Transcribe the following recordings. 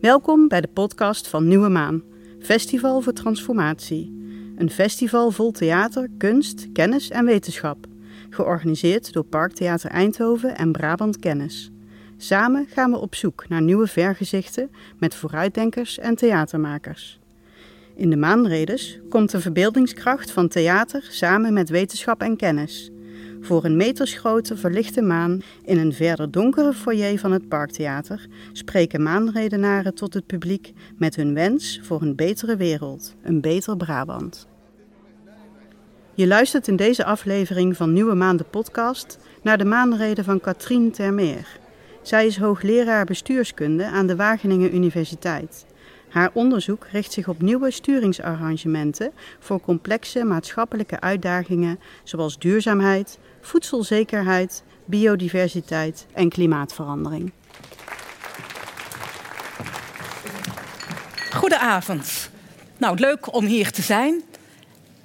Welkom bij de podcast van Nieuwe Maan, Festival voor Transformatie. Een festival vol theater, kunst, kennis en wetenschap. Georganiseerd door Parktheater Eindhoven en Brabant Kennis. Samen gaan we op zoek naar nieuwe vergezichten met vooruitdenkers en theatermakers. In de maanredes komt de verbeeldingskracht van theater samen met wetenschap en kennis. Voor een metersgrote verlichte maan in een verder donkere foyer van het Parktheater spreken maanredenaren tot het publiek met hun wens voor een betere wereld, een beter Brabant. Je luistert in deze aflevering van Nieuwe Maan de podcast naar de maanreden van Katrien Termeer. Zij is hoogleraar bestuurskunde aan de Wageningen Universiteit. Haar onderzoek richt zich op nieuwe sturingsarrangementen voor complexe maatschappelijke uitdagingen zoals duurzaamheid, voedselzekerheid, biodiversiteit en klimaatverandering. Goedenavond. Nou, leuk om hier te zijn.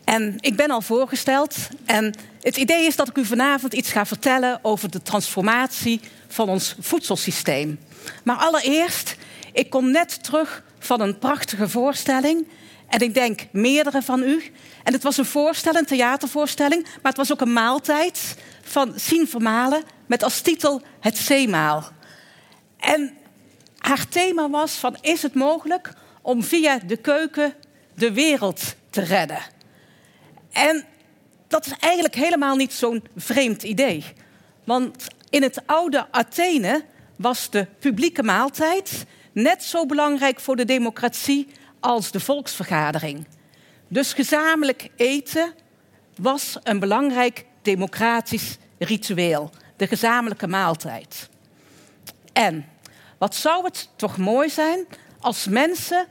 En ik ben al voorgesteld. En het idee is dat ik u vanavond iets ga vertellen over de transformatie van ons voedselsysteem. Maar allereerst, ik kom net terug van een prachtige voorstelling. En ik denk meerdere van u. En het was een voorstelling, een theatervoorstelling, maar het was ook een maaltijd van Sien Vermalen met als titel Het Zeemaal. En haar thema was van is het mogelijk om via de keuken de wereld te redden? En dat is eigenlijk helemaal niet zo'n vreemd idee. Want in het oude Athene was de publieke maaltijd net zo belangrijk voor de democratie als de volksvergadering. Dus gezamenlijk eten was een belangrijk democratisch ritueel, de gezamenlijke maaltijd. En wat zou het toch mooi zijn als mensen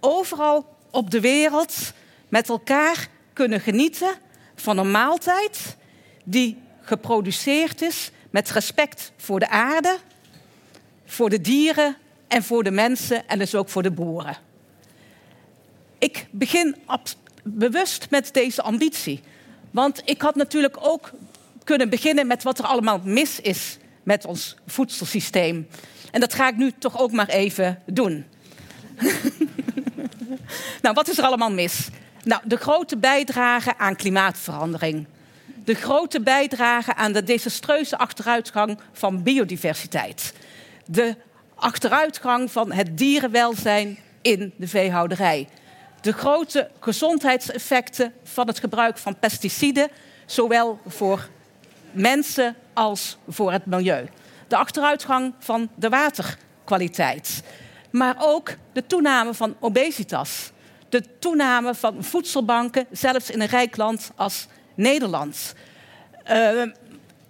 overal op de wereld met elkaar kunnen genieten van een maaltijd die geproduceerd is met respect voor de aarde, voor de dieren en voor de mensen en dus ook voor de boeren. Ik begin bewust met deze ambitie. Want ik had natuurlijk ook kunnen beginnen met wat er allemaal mis is met ons voedselsysteem. En dat ga ik nu toch ook maar even doen. nou, wat is er allemaal mis? Nou, de grote bijdrage aan klimaatverandering. De grote bijdrage aan de desastreuze achteruitgang van biodiversiteit. De achteruitgang van het dierenwelzijn in de veehouderij. De grote gezondheidseffecten van het gebruik van pesticiden, zowel voor mensen als voor het milieu. De achteruitgang van de waterkwaliteit. Maar ook de toename van obesitas. De toename van voedselbanken, zelfs in een rijk land als Nederland. Uh,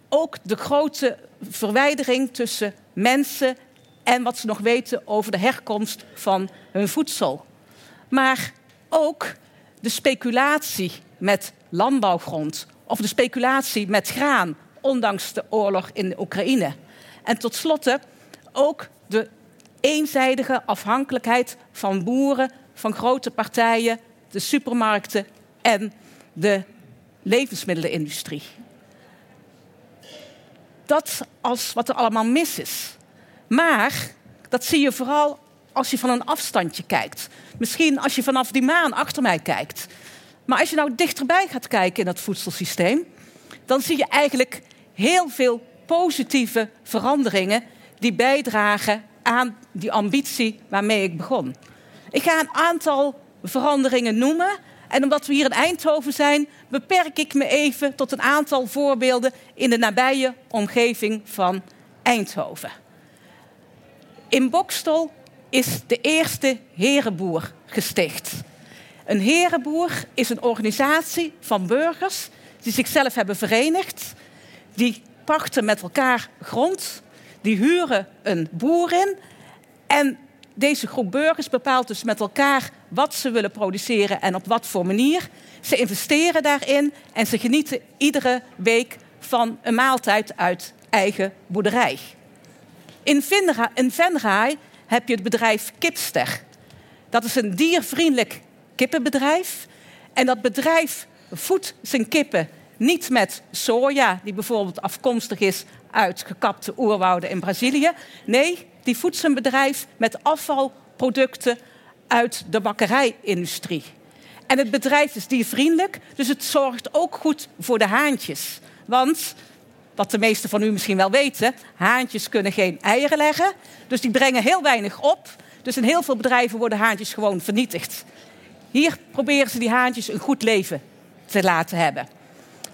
ook de grote verwijdering tussen mensen en wat ze nog weten over de herkomst van hun voedsel. Maar ook de speculatie met landbouwgrond of de speculatie met graan, ondanks de oorlog in de Oekraïne. En tot slot ook de eenzijdige afhankelijkheid van boeren, van grote partijen, de supermarkten en de levensmiddelenindustrie. Dat als wat er allemaal mis is. Maar dat zie je vooral als je van een afstandje kijkt. Misschien als je vanaf die maan achter mij kijkt. Maar als je nou dichterbij gaat kijken in dat voedselsysteem, dan zie je eigenlijk heel veel positieve veranderingen die bijdragen aan die ambitie waarmee ik begon. Ik ga een aantal veranderingen noemen. En omdat we hier in Eindhoven zijn, beperk ik me even tot een aantal voorbeelden in de nabije omgeving van Eindhoven. In Bokstel is de eerste herenboer gesticht. Een herenboer is een organisatie van burgers die zichzelf hebben verenigd. Die pachten met elkaar grond, die huren een boer in. En deze groep burgers bepaalt dus met elkaar wat ze willen produceren en op wat voor manier. Ze investeren daarin en ze genieten iedere week van een maaltijd uit eigen boerderij. In, Venray heb je het bedrijf Kipster. Dat is een diervriendelijk kippenbedrijf. En dat bedrijf voedt zijn kippen niet met soja, die bijvoorbeeld afkomstig is uit gekapte oerwouden in Brazilië. Nee, die voedt zijn bedrijf met afval producten uit de bakkerijindustrie. En het bedrijf is diervriendelijk, dus het zorgt ook goed voor de haantjes. Want, wat de meesten van u misschien wel weten, haantjes kunnen geen eieren leggen. Dus die brengen heel weinig op. Dus in heel veel bedrijven worden haantjes gewoon vernietigd. Hier proberen ze die haantjes een goed leven te laten hebben.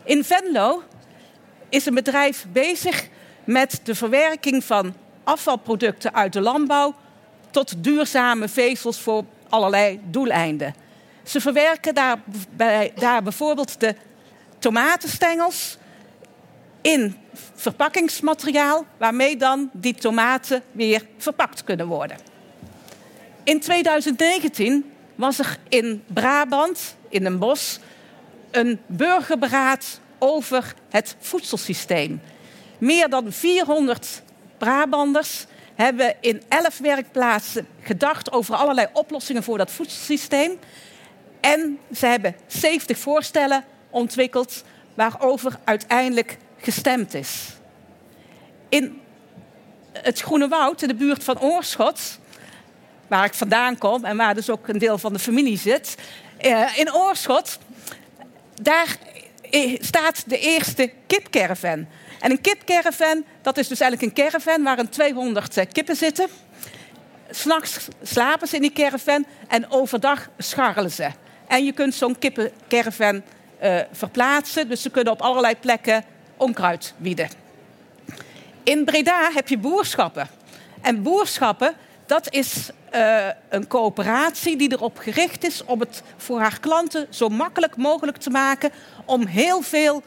In Venlo is een bedrijf bezig met de verwerking van afvalproducten uit de landbouw tot duurzame vezels voor allerlei doeleinden. Ze verwerken daar, bij, daar bijvoorbeeld de tomatenstengels in verpakkingsmateriaal, waarmee dan die tomaten weer verpakt kunnen worden. In 2019 was er in Brabant, in een bos, een burgerberaad over het voedselsysteem. Meer dan 400 Brabanders hebben in elf werkplaatsen gedacht over allerlei oplossingen voor dat voedselsysteem. En ze hebben 70 voorstellen ontwikkeld waarover uiteindelijk gestemd is. In het Groene Woud, in de buurt van Oorschot, waar ik vandaan kom en waar dus ook een deel van de familie zit, eh, in Oorschot, daar staat de eerste kipcaravan. En een kipcaravan, dat is dus eigenlijk een caravan waarin 200 eh, kippen zitten. S'nachts slapen ze in die caravan en overdag scharrelen ze. En je kunt zo'n kippencaravan uh, verplaatsen, dus ze kunnen op allerlei plekken onkruid wieden. In Breda heb je boerschappen. En boerschappen, dat is uh, een coöperatie die erop gericht is om het voor haar klanten zo makkelijk mogelijk te maken om heel veel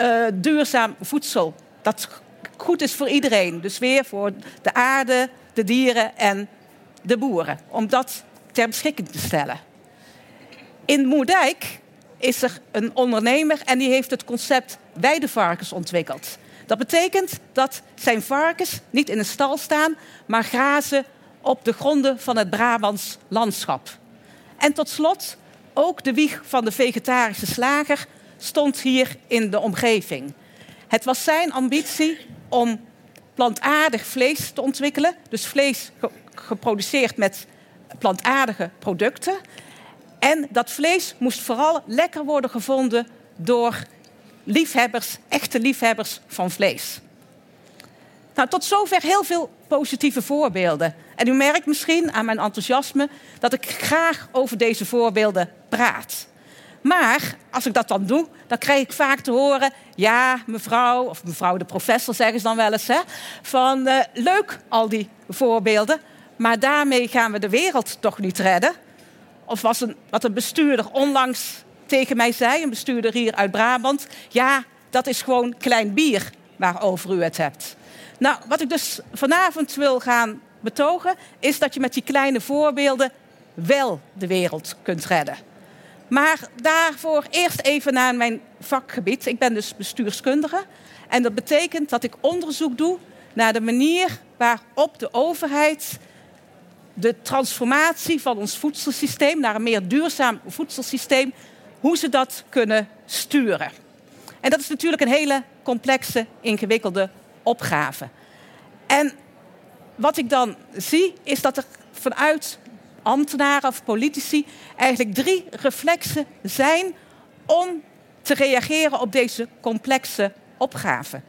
uh, duurzaam voedsel dat goed is voor iedereen. Dus weer voor de aarde, de dieren en de boeren. Om dat ter beschikking te stellen. In Moerdijk is er een ondernemer en die heeft het concept weidevarkens ontwikkeld. Dat betekent dat zijn varkens niet in een stal staan, maar grazen op de gronden van het Brabants landschap. En tot slot, ook de wieg van de vegetarische slager stond hier in de omgeving. Het was zijn ambitie om plantaardig vlees te ontwikkelen, dus vlees geproduceerd met plantaardige producten. En dat vlees moest vooral lekker worden gevonden door liefhebbers, echte liefhebbers van vlees. Nou, tot zover heel veel positieve voorbeelden. En u merkt misschien aan mijn enthousiasme dat ik graag over deze voorbeelden praat. Maar als ik dat dan doe, dan krijg ik vaak te horen: ja, mevrouw, of mevrouw de professor zeggen ze dan wel eens, hè, van uh, leuk al die voorbeelden, maar daarmee gaan we de wereld toch niet redden. Of was een, wat een bestuurder onlangs tegen mij zei, een bestuurder hier uit Brabant: ja, dat is gewoon klein bier waarover u het hebt. Nou, wat ik dus vanavond wil gaan betogen, is dat je met die kleine voorbeelden wel de wereld kunt redden. Maar daarvoor eerst even naar mijn vakgebied. Ik ben dus bestuurskundige. En dat betekent dat ik onderzoek doe naar de manier waarop de overheid de transformatie van ons voedselsysteem naar een meer duurzaam voedselsysteem, hoe ze dat kunnen sturen. En dat is natuurlijk een hele complexe, ingewikkelde opgave. En wat ik dan zie, is dat er vanuit ambtenaren of politici eigenlijk drie reflexen zijn om te reageren op deze complexe opgave.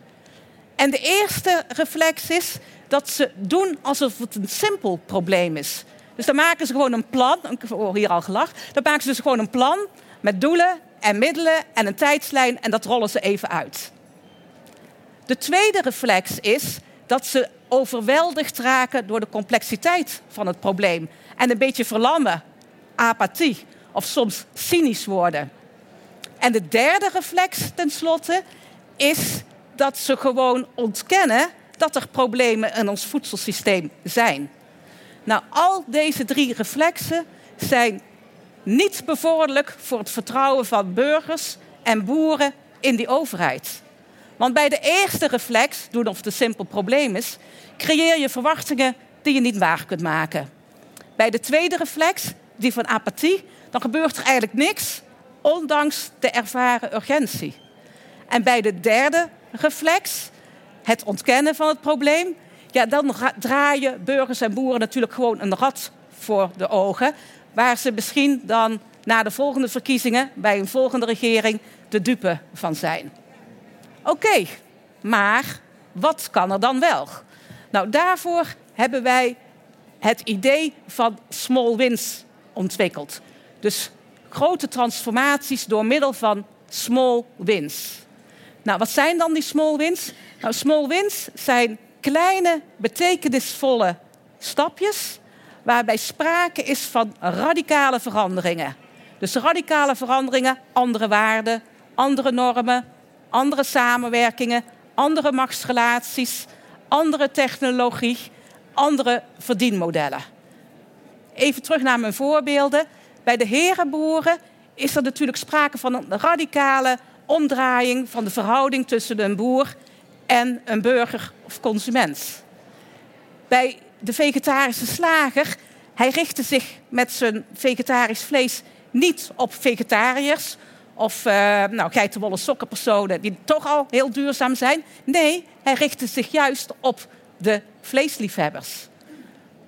En de eerste reflex is dat ze doen alsof het een simpel probleem is. Dus dan maken ze gewoon een plan, ik hoor hier al gelacht, dan maken ze dus gewoon een plan met doelen en middelen en een tijdslijn en dat rollen ze even uit. De tweede reflex is dat ze overweldigd raken door de complexiteit van het probleem en een beetje verlammen, apathie of soms cynisch worden. En de derde reflex tenslotte is dat ze gewoon ontkennen dat er problemen in ons voedselsysteem zijn. Nou, al deze drie reflexen zijn niet bevorderlijk voor het vertrouwen van burgers en boeren in die overheid. Want bij de eerste reflex, doen of het een simpel probleem is, creëer je verwachtingen die je niet waar kunt maken. Bij de tweede reflex, die van apathie, dan gebeurt er eigenlijk niks, ondanks de ervaren urgentie. En bij de derde reflex, het ontkennen van het probleem, ja, dan draaien burgers en boeren natuurlijk gewoon een rad voor de ogen, waar ze misschien dan na de volgende verkiezingen bij een volgende regering de dupe van zijn. Oké, maar wat kan er dan wel? Nou, daarvoor hebben wij het idee van small wins ontwikkeld. Dus grote transformaties door middel van small wins. Nou, wat zijn dan die small wins? Nou, small wins zijn kleine, betekenisvolle stapjes waarbij sprake is van radicale veranderingen. Dus radicale veranderingen, andere waarden, andere normen, andere samenwerkingen, andere machtsrelaties, andere technologie, andere verdienmodellen. Even terug naar mijn voorbeelden. Bij de herenboeren is er natuurlijk sprake van een radicale omdraaiing van de verhouding tussen een boer en een burger of consument. Bij de vegetarische slager, hij richtte zich met zijn vegetarisch vlees niet op vegetariërs of uh, nou, geitenwolle sokkenpersonen die toch al heel duurzaam zijn. Nee, hij richtte zich juist op de vleesliefhebbers.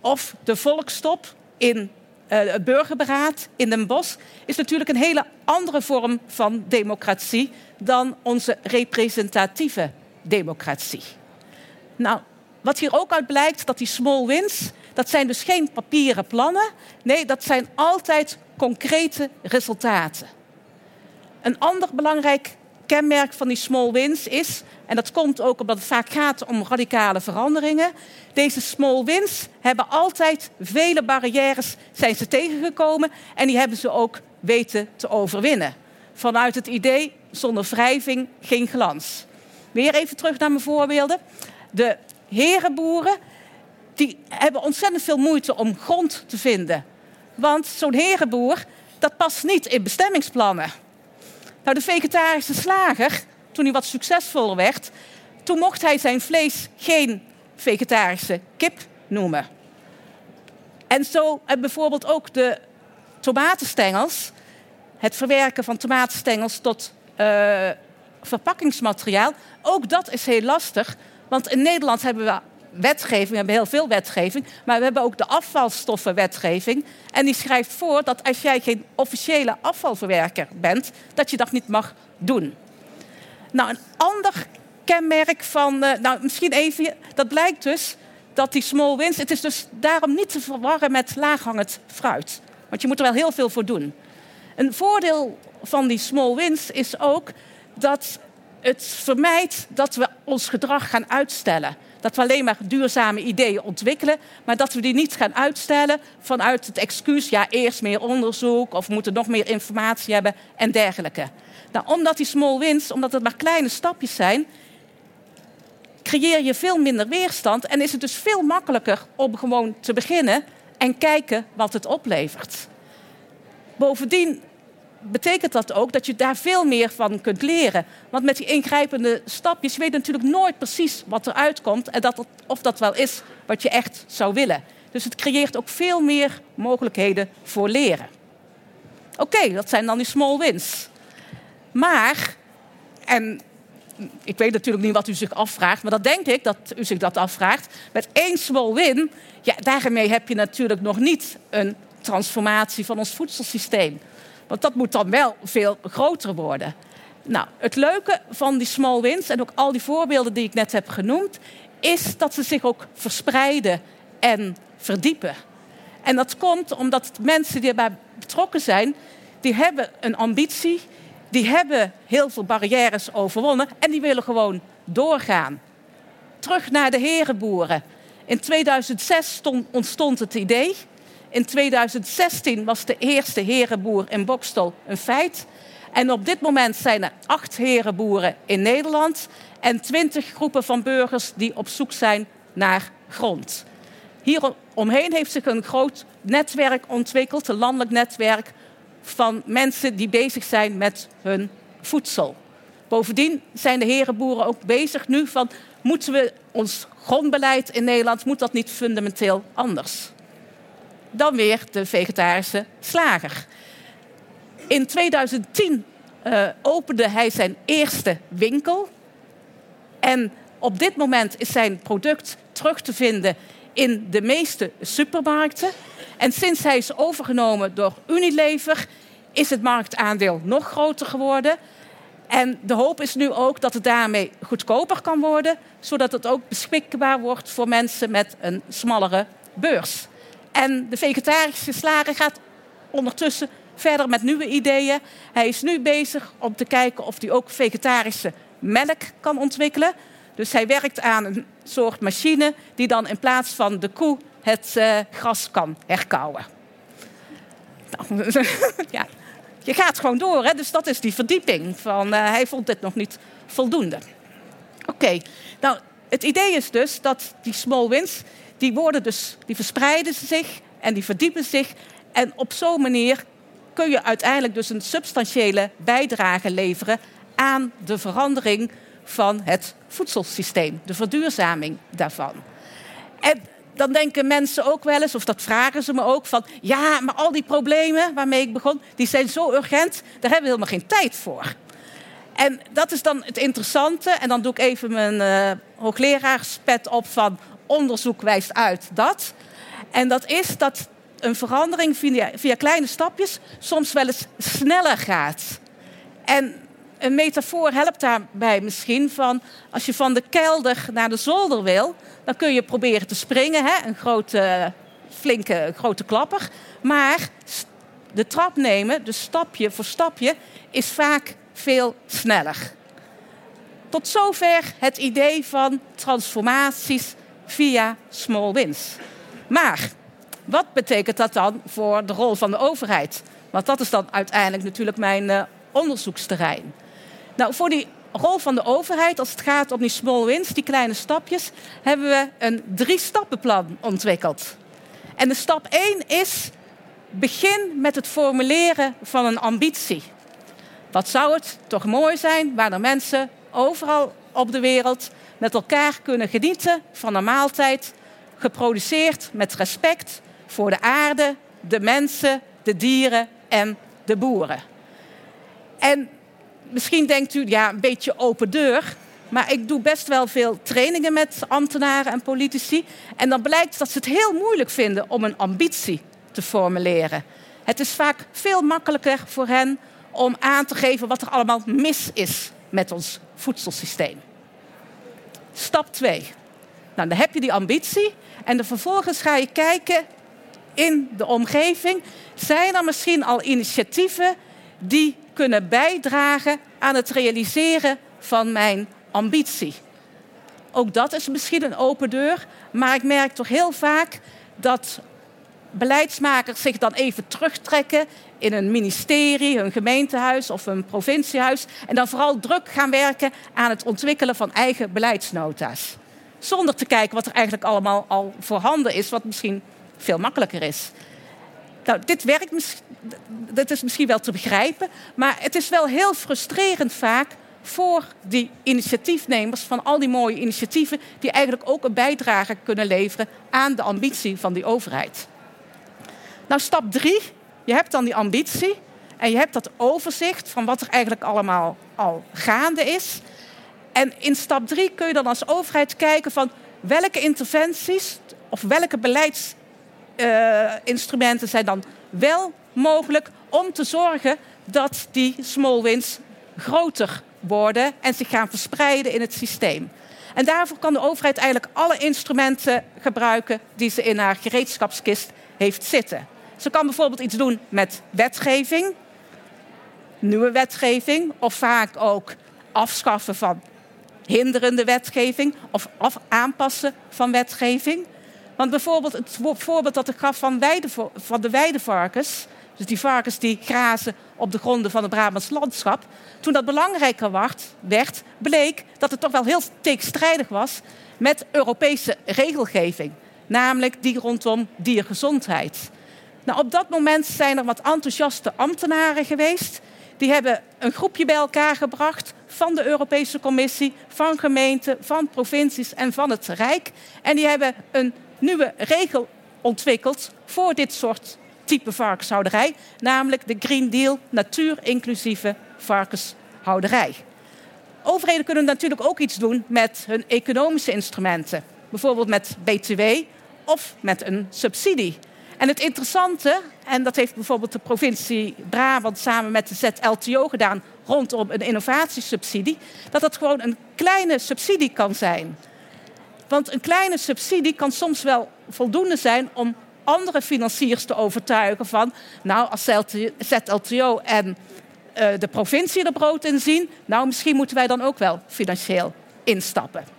Of de volkstop in het burgerberaad in Den Bosch is natuurlijk een hele andere vorm van democratie dan onze representatieve democratie. Nou, wat hier ook uit blijkt, dat die small wins, dat zijn dus geen papieren plannen. Nee, dat zijn altijd concrete resultaten. Een ander belangrijk kenmerk van die small wins is, en dat komt ook omdat het vaak gaat om radicale veranderingen, deze small wins hebben altijd vele barrières zijn ze tegengekomen en die hebben ze ook weten te overwinnen. Vanuit het idee zonder wrijving geen glans. Weer even terug naar mijn voorbeelden. De herenboeren die hebben ontzettend veel moeite om grond te vinden. Want zo'n herenboer, dat past niet in bestemmingsplannen. Nou, de vegetarische slager, toen hij wat succesvoller werd, toen mocht hij zijn vlees geen vegetarische kip noemen. En zo en bijvoorbeeld ook de tomatenstengels, het verwerken van tomatenstengels tot uh, verpakkingsmateriaal, ook dat is heel lastig. Want in Nederland hebben we wetgeving, we hebben heel veel wetgeving, maar we hebben ook de afvalstoffenwetgeving. En die schrijft voor dat als jij geen officiële afvalverwerker bent, dat je dat niet mag doen. Nou, een ander kenmerk van, uh, nou misschien even, dat blijkt dus dat die small wins, het is dus daarom niet te verwarren met laaghangend fruit. Want je moet er wel heel veel voor doen. Een voordeel van die small wins is ook dat het vermijdt dat we ons gedrag gaan uitstellen. Dat we alleen maar duurzame ideeën ontwikkelen, maar dat we die niet gaan uitstellen vanuit het excuus, ja, eerst meer onderzoek of we moeten nog meer informatie hebben en dergelijke. Nou, omdat die small wins, omdat het maar kleine stapjes zijn, creëer je veel minder weerstand en is het dus veel makkelijker om gewoon te beginnen en kijken wat het oplevert. Bovendien betekent dat ook dat je daar veel meer van kunt leren. Want met die ingrijpende stapjes weet je natuurlijk nooit precies wat eruit komt en dat of dat wel is wat je echt zou willen. Dus het creëert ook veel meer mogelijkheden voor leren. Oké, dat zijn dan die small wins. Maar, en ik weet natuurlijk niet wat u zich afvraagt, maar dat denk ik dat u zich dat afvraagt. Met één small win, ja, daarmee heb je natuurlijk nog niet een transformatie van ons voedselsysteem. Want dat moet dan wel veel groter worden. Nou, het leuke van die small wins en ook al die voorbeelden die ik net heb genoemd, is dat ze zich ook verspreiden en verdiepen. En dat komt omdat mensen die erbij betrokken zijn, die hebben een ambitie, die hebben heel veel barrières overwonnen en die willen gewoon doorgaan. Terug naar de herenboeren. In 2006 ontstond het idee in 2016 was de eerste herenboer in Bokstel een feit. En op dit moment zijn er acht herenboeren in Nederland en twintig groepen van burgers die op zoek zijn naar grond. Hier omheen heeft zich een groot netwerk ontwikkeld, een landelijk netwerk van mensen die bezig zijn met hun voedsel. Bovendien zijn de herenboeren ook bezig nu van moeten we ons grondbeleid in Nederland moet dat niet fundamenteel anders? Dan weer de vegetarische slager. In 2010 uh, eh, opende hij zijn eerste winkel. En op dit moment is zijn product terug te vinden in de meeste supermarkten. En sinds hij is overgenomen door Unilever, is het marktaandeel nog groter geworden. En de hoop is nu ook dat het daarmee goedkoper kan worden, zodat het ook beschikbaar wordt voor mensen met een smallere beurs. En de vegetarische slager gaat ondertussen verder met nieuwe ideeën. Hij is nu bezig om te kijken of hij ook vegetarische melk kan ontwikkelen. Dus hij werkt aan een soort machine die dan in plaats van de koe het uh, gras kan herkauwen. Nou, ja, je gaat gewoon door, hè? dus dat is die verdieping. Van, uh, hij vond dit nog niet voldoende. Oké, nou, het idee is dus dat die small wins, die, worden dus, die verspreiden zich en die verdiepen zich. En op zo'n manier kun je uiteindelijk dus een substantiële bijdrage leveren aan de verandering van het voedselsysteem, de verduurzaming daarvan. En dan denken mensen ook wel eens, of dat vragen ze me ook, van ja, maar al die problemen waarmee ik begon, die zijn zo urgent, daar hebben we helemaal geen tijd voor. En dat is dan het interessante. En dan doe ik even mijn uh, hooglerarspet op van onderzoek wijst uit dat. En dat is dat een verandering via, kleine stapjes soms wel eens sneller gaat. En een metafoor helpt daarbij misschien van als je van de kelder naar de zolder wil, dan kun je proberen te springen, hè? een grote, flinke grote klapper. Maar de trap nemen, dus stapje voor stapje, is vaak veel sneller. Tot zover het idee van transformaties via small wins. Maar wat betekent dat dan voor de rol van de overheid? Want dat is dan uiteindelijk natuurlijk mijn uh, onderzoeksterrein. Nou, voor die rol van de overheid, als het gaat om die small wins, die kleine stapjes, hebben we een drie-stappenplan ontwikkeld. En de stap 1 is: begin met het formuleren van een ambitie. Wat zou het toch mooi zijn waar de mensen overal op de wereld met elkaar kunnen genieten van een maaltijd, geproduceerd met respect voor de aarde, de mensen, de dieren en de boeren. En misschien denkt u, ja, een beetje open deur. Maar ik doe best wel veel trainingen met ambtenaren en politici. En dan blijkt dat ze het heel moeilijk vinden om een ambitie te formuleren. Het is vaak veel makkelijker voor hen om aan te geven wat er allemaal mis is met ons voedselsysteem. Stap 2. Nou, dan heb je die ambitie en vervolgens ga je kijken in de omgeving. Zijn er misschien al initiatieven die kunnen bijdragen aan het realiseren van mijn ambitie? Ook dat is misschien een open deur, maar ik merk toch heel vaak dat beleidsmakers zich dan even terugtrekken in een ministerie, een gemeentehuis of een provinciehuis en dan vooral druk gaan werken aan het ontwikkelen van eigen beleidsnota's. Zonder te kijken wat er eigenlijk allemaal al voorhanden is, wat misschien veel makkelijker is. Nou, dit werkt dat is misschien wel te begrijpen, maar het is wel heel frustrerend vaak voor die initiatiefnemers van al die mooie initiatieven, die eigenlijk ook een bijdrage kunnen leveren aan de ambitie van die overheid. Nou, stap drie, je hebt dan die ambitie en je hebt dat overzicht van wat er eigenlijk allemaal al gaande is. En in stap drie kun je dan als overheid kijken van welke interventies of welke beleidsinstrumenten uh, zijn dan wel mogelijk om te zorgen dat die small wins groter worden en zich gaan verspreiden in het systeem. En daarvoor kan de overheid eigenlijk alle instrumenten gebruiken die ze in haar gereedschapskist heeft zitten. Ze kan bijvoorbeeld iets doen met wetgeving, nieuwe wetgeving, of vaak ook afschaffen van hinderende wetgeving of aanpassen van wetgeving. Want bijvoorbeeld het voorbeeld dat ik gaf van, weide, van de weidevarkens, dus die varkens die grazen op de gronden van het Brabants landschap. Toen dat belangrijker werd, bleek dat het toch wel heel tegenstrijdig was met Europese regelgeving. Namelijk die rondom diergezondheid. Nou, op dat moment zijn er wat enthousiaste ambtenaren geweest. Die hebben een groepje bij elkaar gebracht van de Europese Commissie, van gemeenten, van provincies en van het Rijk. En die hebben een nieuwe regel ontwikkeld voor dit soort type varkenshouderij, namelijk de Green Deal natuurinclusieve varkenshouderij. Overheden kunnen natuurlijk ook iets doen met hun economische instrumenten, bijvoorbeeld met BTW of met een subsidie. En het interessante, en dat heeft bijvoorbeeld de provincie Brabant samen met de ZLTO gedaan rondom een innovatiesubsidie, dat dat gewoon een kleine subsidie kan zijn. Want een kleine subsidie kan soms wel voldoende zijn om andere financiers te overtuigen van, nou als ZLTO en uh, de provincie er brood in zien, nou misschien moeten wij dan ook wel financieel instappen.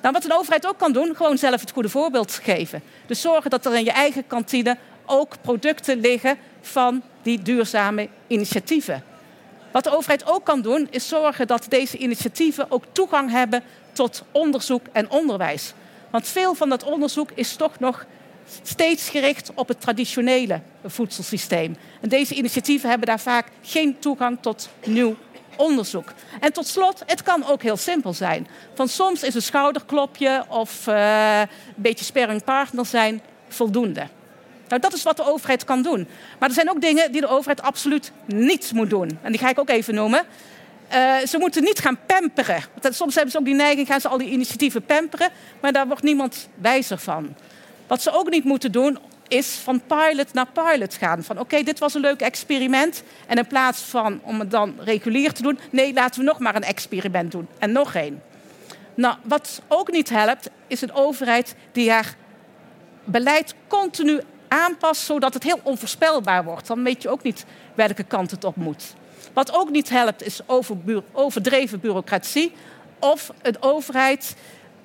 Nou, wat een overheid ook kan doen, gewoon zelf het goede voorbeeld geven. Dus zorgen dat er in je eigen kantine ook producten liggen van die duurzame initiatieven. Wat de overheid ook kan doen, is zorgen dat deze initiatieven ook toegang hebben tot onderzoek en onderwijs. Want veel van dat onderzoek is toch nog steeds gericht op het traditionele voedselsysteem. En deze initiatieven hebben daar vaak geen toegang tot nieuw onderzoek. En tot slot, het kan ook heel simpel zijn. Van soms is een schouderklopje of uh, een beetje sparringpartner zijn voldoende. Nou, dat is wat de overheid kan doen. Maar er zijn ook dingen die de overheid absoluut niet moet doen. En die ga ik ook even noemen. Uh, ze moeten niet gaan pamperen. Soms hebben ze ook die neiging, gaan ze al die initiatieven pamperen. Maar daar wordt niemand wijzer van. Wat ze ook niet moeten doen, is van pilot naar pilot gaan. Van oké, dit was een leuk experiment. En in plaats van om het dan regulier te doen, nee, laten we nog maar een experiment doen. En nog één. Nou, wat ook niet helpt, is een overheid die haar beleid continu aanpast, zodat het heel onvoorspelbaar wordt. Dan weet je ook niet welke kant het op moet. Wat ook niet helpt, is overdreven bureaucratie. Of een overheid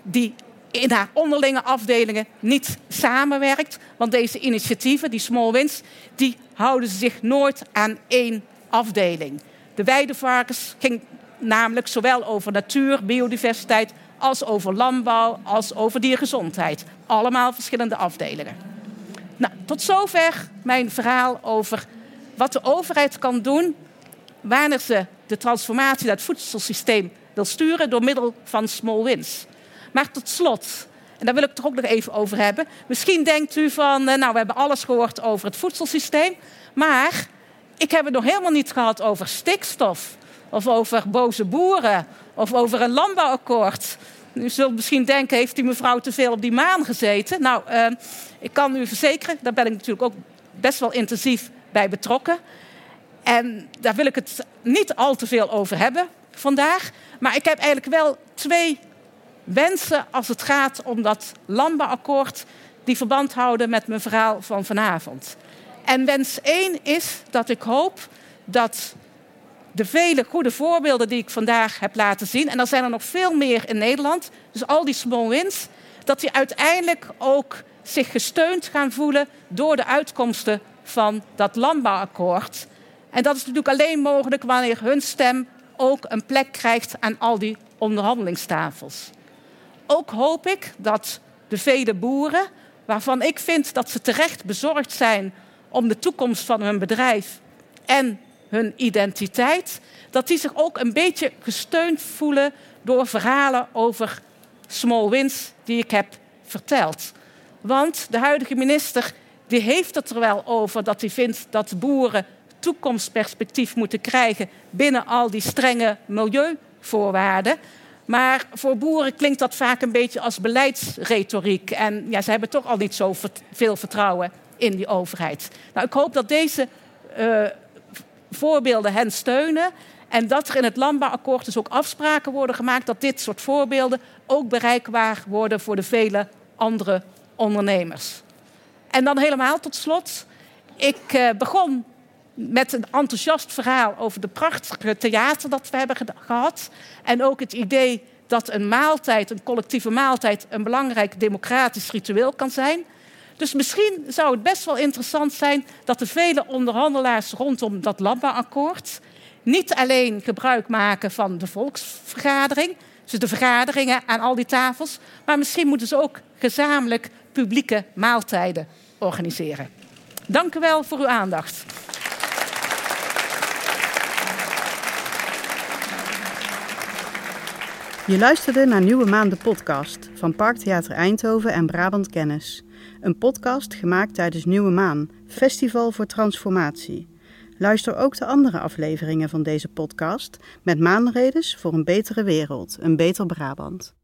die in haar onderlinge afdelingen niet samenwerkt. Want deze initiatieven, die small wins, die houden zich nooit aan één afdeling. De weidevarkens ging namelijk zowel over natuur, biodiversiteit, als over landbouw, als over diergezondheid. Allemaal verschillende afdelingen. Nou, tot zover mijn verhaal over wat de overheid kan doen wanneer ze de transformatie naar het voedselsysteem wil sturen door middel van small wins. Maar tot slot, en daar wil ik het toch ook nog even over hebben. Misschien denkt u van, eh, nou we hebben alles gehoord over het voedselsysteem. Maar ik heb het nog helemaal niet gehad over stikstof. Of over boze boeren. Of over een landbouwakkoord. U zult misschien denken, heeft die mevrouw te veel op die maan gezeten? Nou, uh, ik kan u verzekeren, daar ben ik natuurlijk ook best wel intensief bij betrokken. En daar wil ik het niet al te veel over hebben vandaag. Maar ik heb eigenlijk wel twee wensen als het gaat om dat landbouwakkoord die verband houden met mijn verhaal van vanavond. En wens één is dat ik hoop dat de vele goede voorbeelden die ik vandaag heb laten zien, en er zijn er nog veel meer in Nederland, dus al die small wins, dat die uiteindelijk ook zich gesteund gaan voelen door de uitkomsten van dat landbouwakkoord. En dat is natuurlijk alleen mogelijk wanneer hun stem ook een plek krijgt aan al die onderhandelingstafels. Ook hoop ik dat de vele boeren, waarvan ik vind dat ze terecht bezorgd zijn om de toekomst van hun bedrijf en hun identiteit, dat die zich ook een beetje gesteund voelen door verhalen over small wins die ik heb verteld. Want de huidige minister die heeft het er wel over dat hij vindt dat boeren toekomstperspectief moeten krijgen binnen al die strenge milieuvoorwaarden. Maar voor boeren klinkt dat vaak een beetje als beleidsretoriek. En ja, ze hebben toch al niet zo veel vertrouwen in die overheid. Nou, ik hoop dat deze uh, voorbeelden hen steunen. En dat er in het landbouwakkoord dus ook afspraken worden gemaakt dat dit soort voorbeelden ook bereikbaar worden voor de vele andere ondernemers. En dan helemaal tot slot. Ik uh, begon met een enthousiast verhaal over de prachtige theater dat we hebben gehad. En ook het idee dat een maaltijd, een collectieve maaltijd, een belangrijk democratisch ritueel kan zijn. Dus misschien zou het best wel interessant zijn dat de vele onderhandelaars rondom dat landbouwakkoord niet alleen gebruik maken van de volksvergadering, dus de vergaderingen aan al die tafels, maar misschien moeten ze ook gezamenlijk publieke maaltijden organiseren. Dank u wel voor uw aandacht. Je luisterde naar Nieuwe Maan de podcast van Parktheater Eindhoven en Brabant Kennis. Een podcast gemaakt tijdens Nieuwe Maan, Festival voor Transformatie. Luister ook de andere afleveringen van deze podcast met maanredes voor een betere wereld, een beter Brabant.